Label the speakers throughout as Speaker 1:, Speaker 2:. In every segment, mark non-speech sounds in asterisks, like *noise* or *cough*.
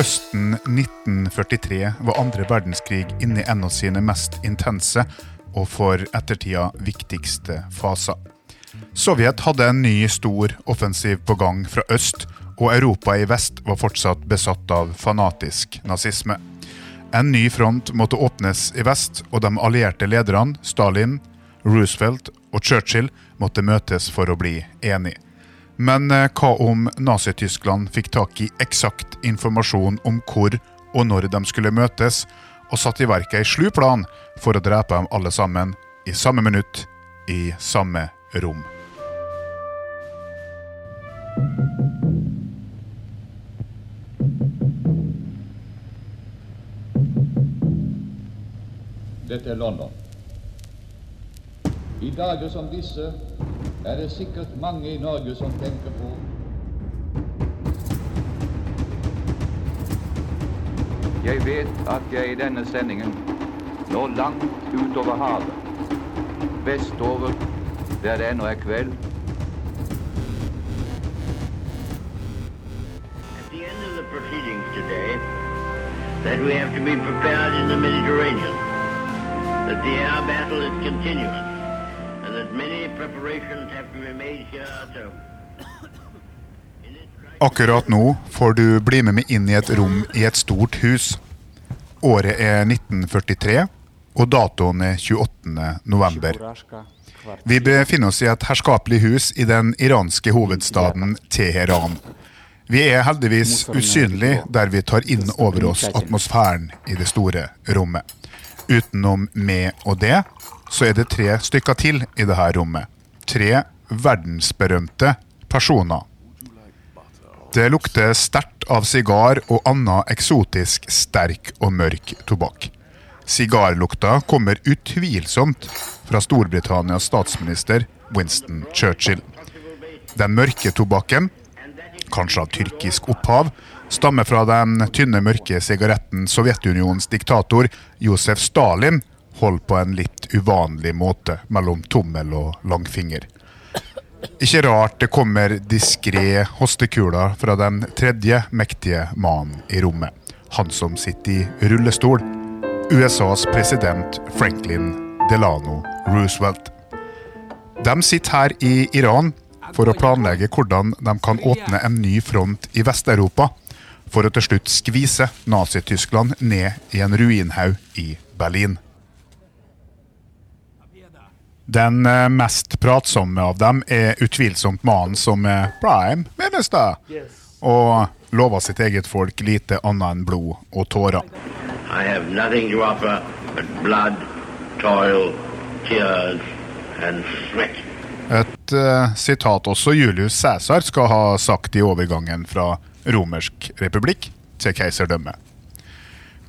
Speaker 1: Høsten 1943 var andre verdenskrig inne i en av sine mest intense og for ettertida viktigste faser. Sovjet hadde en ny, stor offensiv på gang fra øst, og Europa i vest var fortsatt besatt av fanatisk nazisme. En ny front måtte åpnes i vest, og de allierte lederne, Stalin, Roosevelt og Churchill, måtte møtes for å bli enige. Men eh, hva om Nazi-Tyskland fikk tak i eksakt informasjon om hvor og når de skulle møtes, og satte i verk ei slu plan for å drepe dem alle sammen i samme minutt, i samme rom?
Speaker 2: Dette er London. I dager som disse er det sikkert mange i Norge som tenker på.
Speaker 3: Jeg vet at jeg i denne sendingen når langt utover havet, vestover der det ennå er kveld,
Speaker 4: At the end of the proceedings today, that we have to be prepared in the Mediterranean, that the air battle is continuous,
Speaker 1: Akkurat nå får du bli med meg inn i et rom i et stort hus. Året er 1943, og datoen er 28. november. Vi befinner oss i et herskapelig hus i den iranske hovedstaden Teheran. Vi er heldigvis usynlige der vi tar inn over oss atmosfæren i det store rommet. Utenom meg og det, så er det tre stykker til i dette rommet. Tre verdensberømte personer. Det lukter sterkt av sigar og annen eksotisk sterk og mørk tobakk. Sigarlukta kommer utvilsomt fra Storbritannias statsminister Winston Churchill. Den mørke tobakken, kanskje av tyrkisk opphav, stammer fra den tynne, mørke sigaretten Sovjetunionens diktator Josef Stalin holdt på en litt uvanlig måte mellom tommel og langfinger. Ikke rart det kommer diskré hostekuler fra den tredje mektige mannen i rommet. Han som sitter i rullestol. USAs president Franklin Delano Roosevelt. De sitter her i Iran for å planlegge hvordan de kan åpne en ny front i Vest-Europa, for å til slutt skvise Nazi-Tyskland ned i en ruinhaug i Berlin. Den eh, mest pratsomme av dem er utvilsomt mannen som er prime minister, og lover sitt eget folk lite annet enn blod og tårer.
Speaker 4: I have nothing to offer but blood, toil, tears, and sweat.
Speaker 1: Et eh, sitat også Julius Cæsar skal ha sagt i overgangen fra romersk republikk til keiserdømme.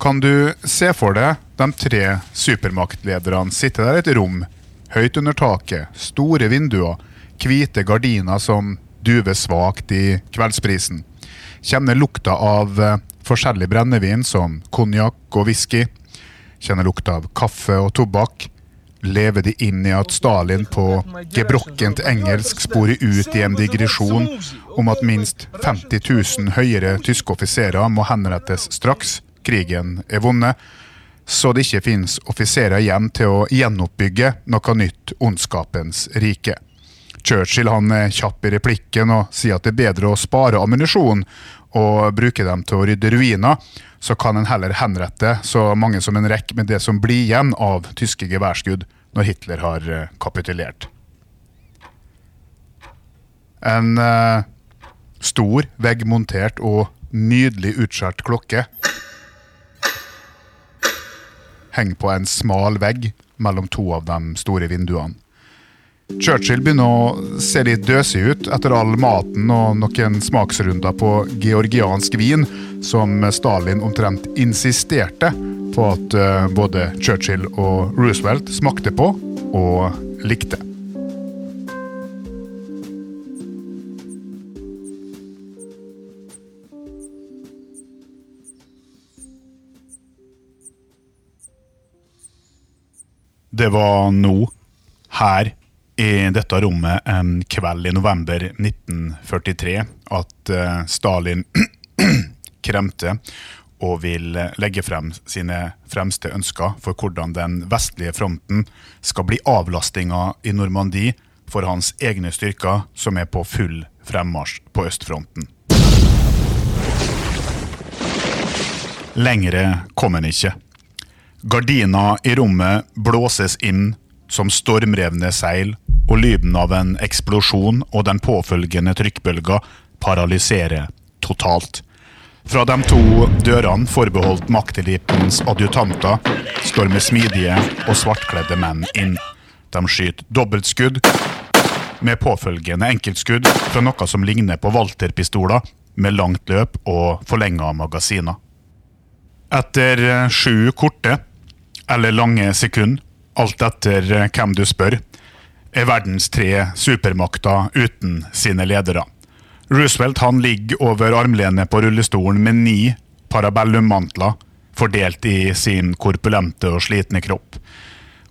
Speaker 1: Kan du se for deg de tre supermaktlederne sitte der i et rom, høyt under taket, store vinduer, hvite gardiner som duver svakt i kveldsprisen. Kjenner lukta av eh, forskjellig brennevin som konjakk og whisky. Kjenner lukta av kaffe og tobakk. Lever de inn i at Stalin på gebrokkent engelsk sporer ut i en digresjon om at minst 50 000 høyere tyske offiserer må henrettes straks krigen er vunnet, så det ikke finnes offiserer igjen til å gjenoppbygge noe nytt ondskapens rike. Churchill han er kjapp i replikken og sier at det er bedre å spare ammunisjon og bruke dem til å rydde ruiner, så kan en heller henrette så mange som en rekke med det som blir igjen av tyske geværskudd når Hitler har eh, kapitulert. En eh, stor, veggmontert og nydelig utskjært klokke henger på en smal vegg mellom to av de store vinduene. Churchill begynner å se litt døsig ut etter all maten og noen smaksrunder på georgiansk vin, som Stalin omtrent insisterte på at eh, både Churchill og Roosevelt smakte på og likte. Det var nå, her i dette rommet en kveld i november 1943, at eh, Stalin *clears throat* kremte og vil legge frem sine fremste ønsker for hvordan den vestlige fronten skal bli avlastinga i Normandie for hans egne styrker, som er på full fremmarsj på østfronten. Lengre kom han ikke. Gardina i rommet blåses inn som stormrevne seil, og lyden av en eksplosjon og den påfølgende trykkbølga paralyserer totalt. Fra de to dørene forbeholdt maktelitens adjutanter stormer smidige og svartkledde menn inn. De skyter dobbeltskudd med påfølgende enkeltskudd fra noe som ligner på Walter-pistoler med langt løp og forlenga magasiner. Etter sju korte eller lange sekunder, alt etter hvem du spør, er verdens tre supermakter uten sine ledere. Roosevelt han ligger over armlenet på rullestolen med ni parabellummantler fordelt i sin korpulente og slitne kropp.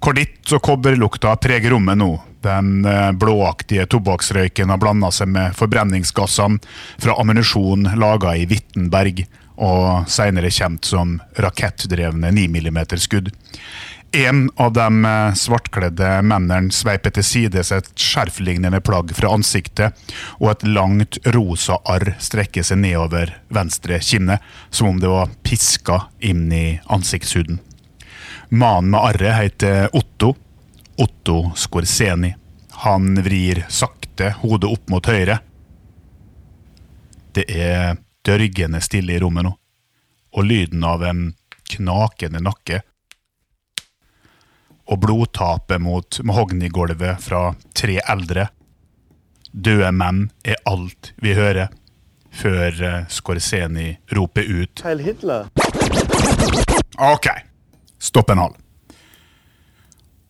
Speaker 1: Korditt og kobberlukta preger rommet nå. Den eh, blåaktige tobakksrøyken har blanda seg med forbrenningsgassene fra ammunisjon laga i Wittenberg, og seinere kjent som rakettdrevne 9 mm-skudd. En av de eh, svartkledde mennene sveiper til sides et skjerflignende plagg fra ansiktet, og et langt rosa arr strekker seg nedover venstre kinne, som om det var piska inn i ansiktshuden. Mannen med arret heter Otto. Otto Scorseni. Han vrir sakte hodet opp mot høyre. Det er dørgende stille i rommet nå, og lyden av en knakende nakke og blodtapet mot mahognigulvet fra tre eldre. Døde menn er alt vi hører, før eh, Skorseni roper ut
Speaker 5: Heil Hitler.
Speaker 1: Ok, stopp en hal.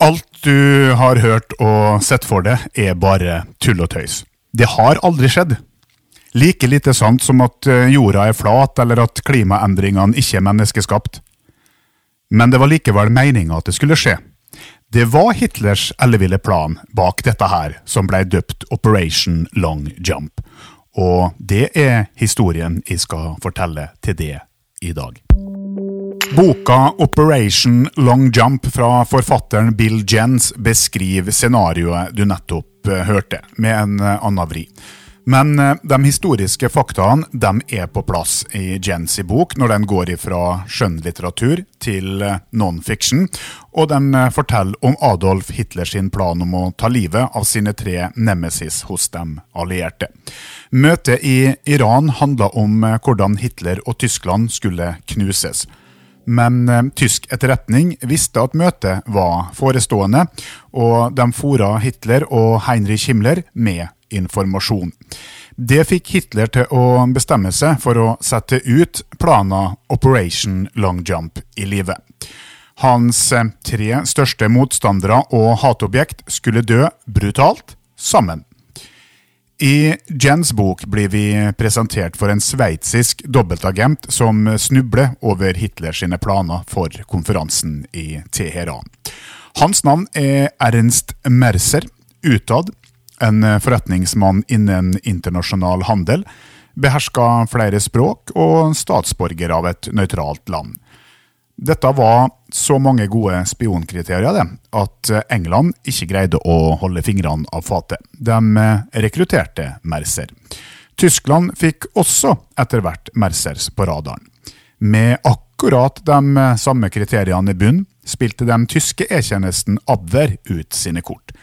Speaker 1: Alt du har hørt og sett for deg, er bare tull og tøys. Det har aldri skjedd. Like lite sant som at eh, jorda er flat, eller at klimaendringene ikke er menneskeskapt. Men det var likevel meninga at det skulle skje. Det var Hitlers elleville plan bak dette her, som ble døpt Operation Long Jump. Og det er historien jeg skal fortelle til det i dag. Boka Operation Long Jump fra forfatteren Bill Jens beskriver scenarioet du nettopp eh, hørte, med en eh, annen vri. Men eh, de historiske faktaene de er på plass i Jens bok når den går fra skjønnlitteratur til eh, non-fiction, og den eh, forteller om Adolf Hitlers plan om å ta livet av sine tre nemesis hos de allierte. Møtet i Iran handla om hvordan Hitler og Tyskland skulle knuses. Men tysk etterretning visste at møtet var forestående, og de fora Hitler og Heinrich Himmler med informasjon. Det fikk Hitler til å bestemme seg for å sette ut planen Operation Long Jump i livet. Hans eh, tre største motstandere og hatobjekt skulle dø brutalt sammen. I Jens bok blir vi presentert for en sveitsisk dobbeltagent som snubler over Hitlers planer for konferansen i Teheran. Hans navn er Ernst Mercer. Utad en eh, forretningsmann innen internasjonal handel, beherska flere språk og statsborger av et nøytralt land. Dette var så mange gode spionkriterier det, at England ikke greide å holde fingrene av fatet. De eh, rekrutterte Mercer. Tyskland fikk også etter hvert Mercers på radaren. Med akkurat de eh, samme kriteriene i bunn spilte den tyske E-tjenesten Abwehr ut sine kort.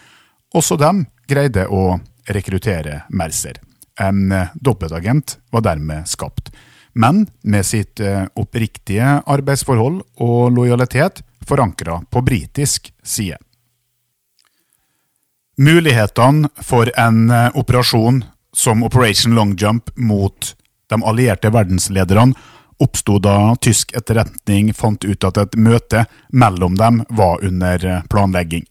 Speaker 1: Også dem greide å rekruttere Mercer. En eh, dobbeltagent var dermed skapt, men med sitt eh, oppriktige arbeidsforhold og lojalitet forankra på britisk side. Mulighetene for en eh, operasjon som Operation Long Jump mot de allierte verdenslederne oppsto da tysk etterretning fant ut at et møte mellom dem var under planlegging.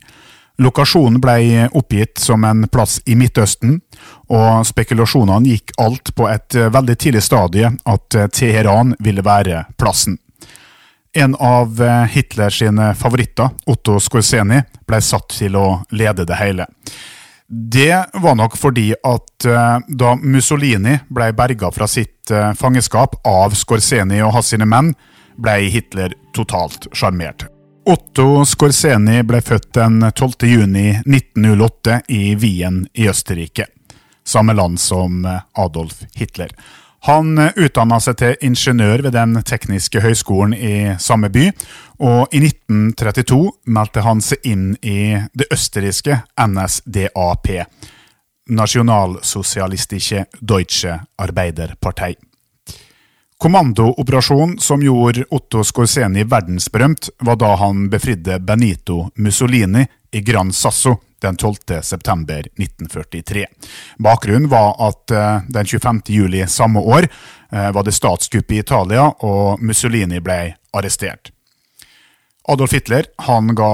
Speaker 1: Lokasjonen ble oppgitt som en plass i Midtøsten, og spekulasjonene gikk alt på et eh, veldig tidlig stadie at eh, Teheran ville være plassen. En av eh, Hitlers favoritter, Otto Skorseni, ble satt til å lede det hele. Det var nok fordi at da Mussolini ble berga fra sitt fangeskap av Skorseni og hans menn, ble Hitler totalt sjarmert. Otto Skorseni ble født den 12. juni 1908 i Wien i Østerrike, samme land som Adolf Hitler. Han utdanna seg til ingeniør ved Den tekniske høgskolen i samme by, og i 1932 meldte han seg inn i det østerrikske NSDAP, Nasjonalsosialistische Deutsche Arbeiderpartei. Kommandooperasjonen som gjorde Otto Skorseni verdensberømt, var da han befridde Benito Mussolini i Gran Sasso den 12. september 1943. Bakgrunnen var at uh, den 25. juli samme år uh, var det statskupp i Italia, og Mussolini ble arrestert. Adolf Hitler han ga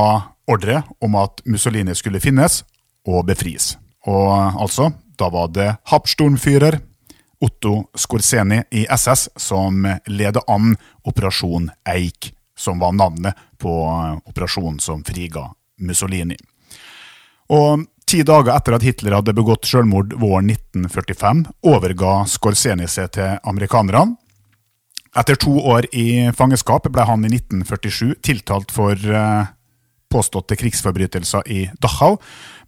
Speaker 1: ordre om at Mussolini skulle finnes og befris. Og altså, da var det Hauptsturmführer Otto Skorseni i SS som ledet an Operasjon Eik, som var navnet på operasjonen som friga Mussolini. Og Ti dager etter at Hitler hadde begått selvmord våren 1945, overga Skorseni seg til amerikanerne. Etter to år i fangenskap ble han i 1947 tiltalt for uh, påståtte krigsforbrytelser i Dachau,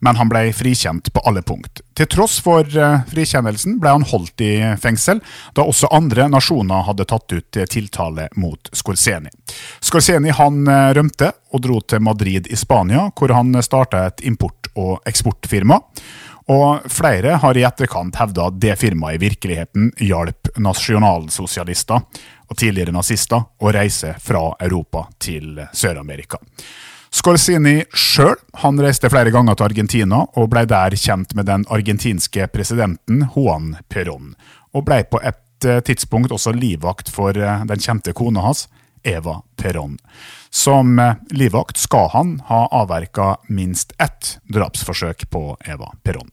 Speaker 1: men han ble frikjent på alle punkt. Til tross for uh, frikjennelsen ble han holdt i fengsel, da også andre nasjoner hadde tatt ut tiltale mot Skorseni. Skorseni han uh, rømte og dro til Madrid i Spania, hvor han starta et import- og eksportfirma. Og flere har i etterkant hevda at det firmaet i virkeligheten hjalp nasjonalsosialister og tidligere nazister å reise fra Europa til Sør-Amerika. Scorsini sjøl reiste flere ganger til Argentina og ble der kjent med den argentinske presidenten Juan Perón, og ble på et eh, tidspunkt også livvakt for eh, den kjente kona hans, Eva Perón. Som eh, livvakt skal han ha avverka minst ett drapsforsøk på Eva Perón.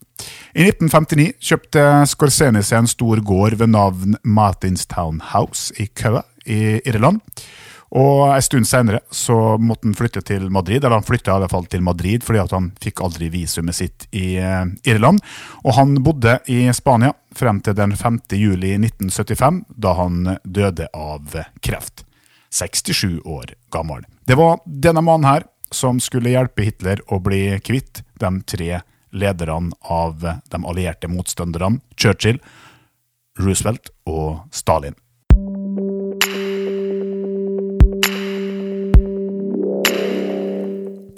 Speaker 1: I 1959 kjøpte Scorseni seg en stor gård ved navn Martinstown House i Køa i Irland. Og En stund senere så måtte han flytte til Madrid, eller han flytta fall til Madrid fordi han fikk aldri visumet sitt i uh, Irland. Og han bodde i Spania frem til den 5. juli 1975, da han døde av kreft. 67 år gammel. Det var denne mannen her som skulle hjelpe Hitler å bli kvitt de tre lederne av de allierte motstanderne, Churchill, Roosevelt og Stalin.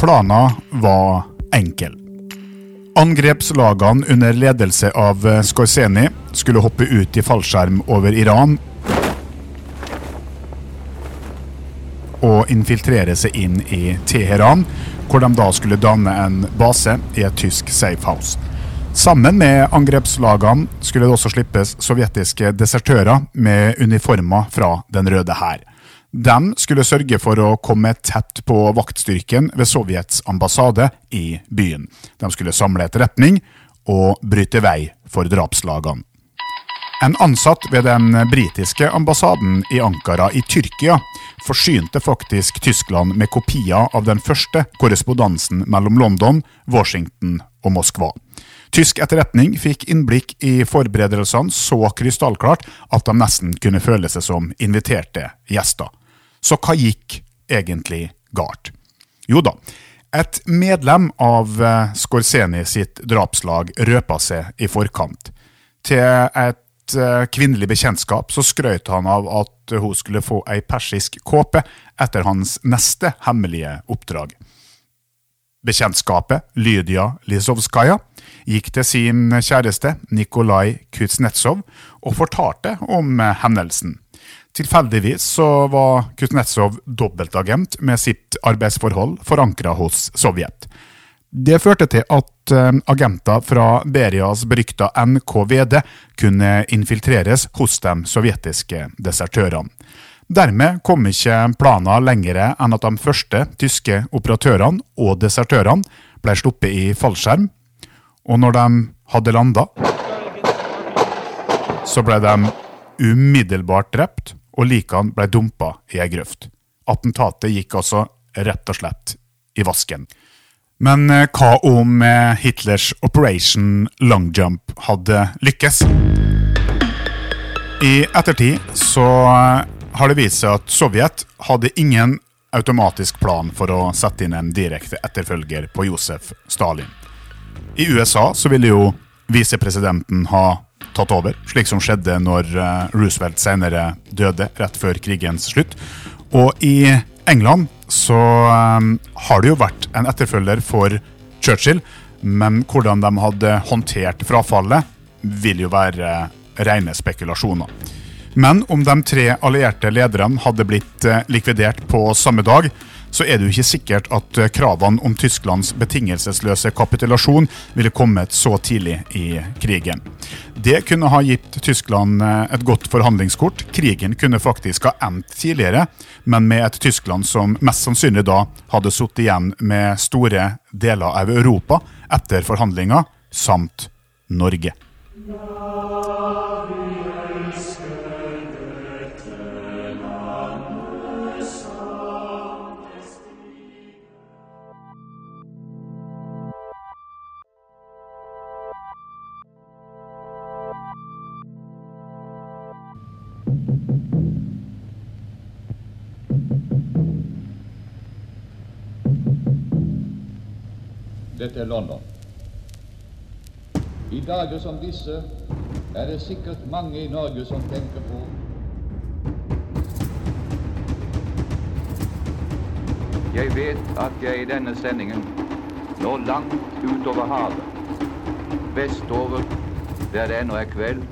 Speaker 1: Planen var enkel. Angrepslagene under ledelse av Skorseni skulle hoppe ut i fallskjerm over Iran og infiltrere seg inn i Teheran, hvor de da skulle danne en base i et tysk safehouse. Sammen med angrepslagene skulle det også slippes sovjetiske desertører med uniformer fra Den røde hær. De skulle sørge for å komme tett på vaktstyrken ved Sovjets ambassade i byen. De skulle samle etterretning og bryte vei for drapslagene. En ansatt ved den britiske ambassaden i Ankara i Tyrkia forsynte faktisk Tyskland med kopier av den første korrespondansen mellom London, Washington og Moskva. Tysk etterretning fikk innblikk i forberedelsene så krystallklart at de nesten kunne føle seg som inviterte gjester. Så hva gikk egentlig galt? Jo da, et medlem av eh, Skorseni sitt drapslag røpa seg i forkant. Til et uh, kvinnelig bekjentskap så skrøt han av at hun skulle få ei persisk kåpe etter hans neste hemmelige oppdrag. Bekjentskapet, Lydia Lizovskaja, gikk til sin kjæreste Nikolai Kuznetsov og fortalte om hendelsen. Tilfeldigvis så var Kuznetsov dobbeltagent med sitt arbeidsforhold forankra hos Sovjet. Det førte til at eh, agenter fra Berias berykta NKVD kunne infiltreres hos de sovjetiske desertørene. Dermed kom ikke planen lenger enn at de første tyske operatørene og desertørene ble sluppet i fallskjerm, og når de hadde landa, så ble de umiddelbart drept, og likene ble dumpa i ei grøft. Attentatet gikk altså rett og slett i vasken. Men hva om eh, Hitlers Operation Long Jump hadde lykkes? I ettertid så eh, har det vist seg at Sovjet hadde ingen automatisk plan for å sette inn en direkte etterfølger på Josef Stalin. I USA så ville jo visepresidenten ha tatt over, slik som skjedde når Roosevelt senere døde rett før krigens slutt. Og i England så um, har det jo vært en etterfølger for Churchill, men hvordan de hadde håndtert frafallet, vil jo være rene spekulasjoner. Men om de tre allierte lederne hadde blitt eh, likvidert på samme dag, så er det jo ikke sikkert at eh, kravene om Tysklands betingelsesløse kapitulasjon ville kommet så tidlig i krigen. Det kunne ha gitt Tyskland eh, et godt forhandlingskort. Krigen kunne faktisk ha endt tidligere, men med et Tyskland som mest sannsynlig da hadde sittet igjen med store deler av Europa etter forhandlinger, samt Norge.
Speaker 2: Dette er London. I dager som disse er det sikkert mange i Norge som tenker på
Speaker 3: Jeg vet at jeg i denne sendingen når langt utover havet, vestover der det ennå er kveld,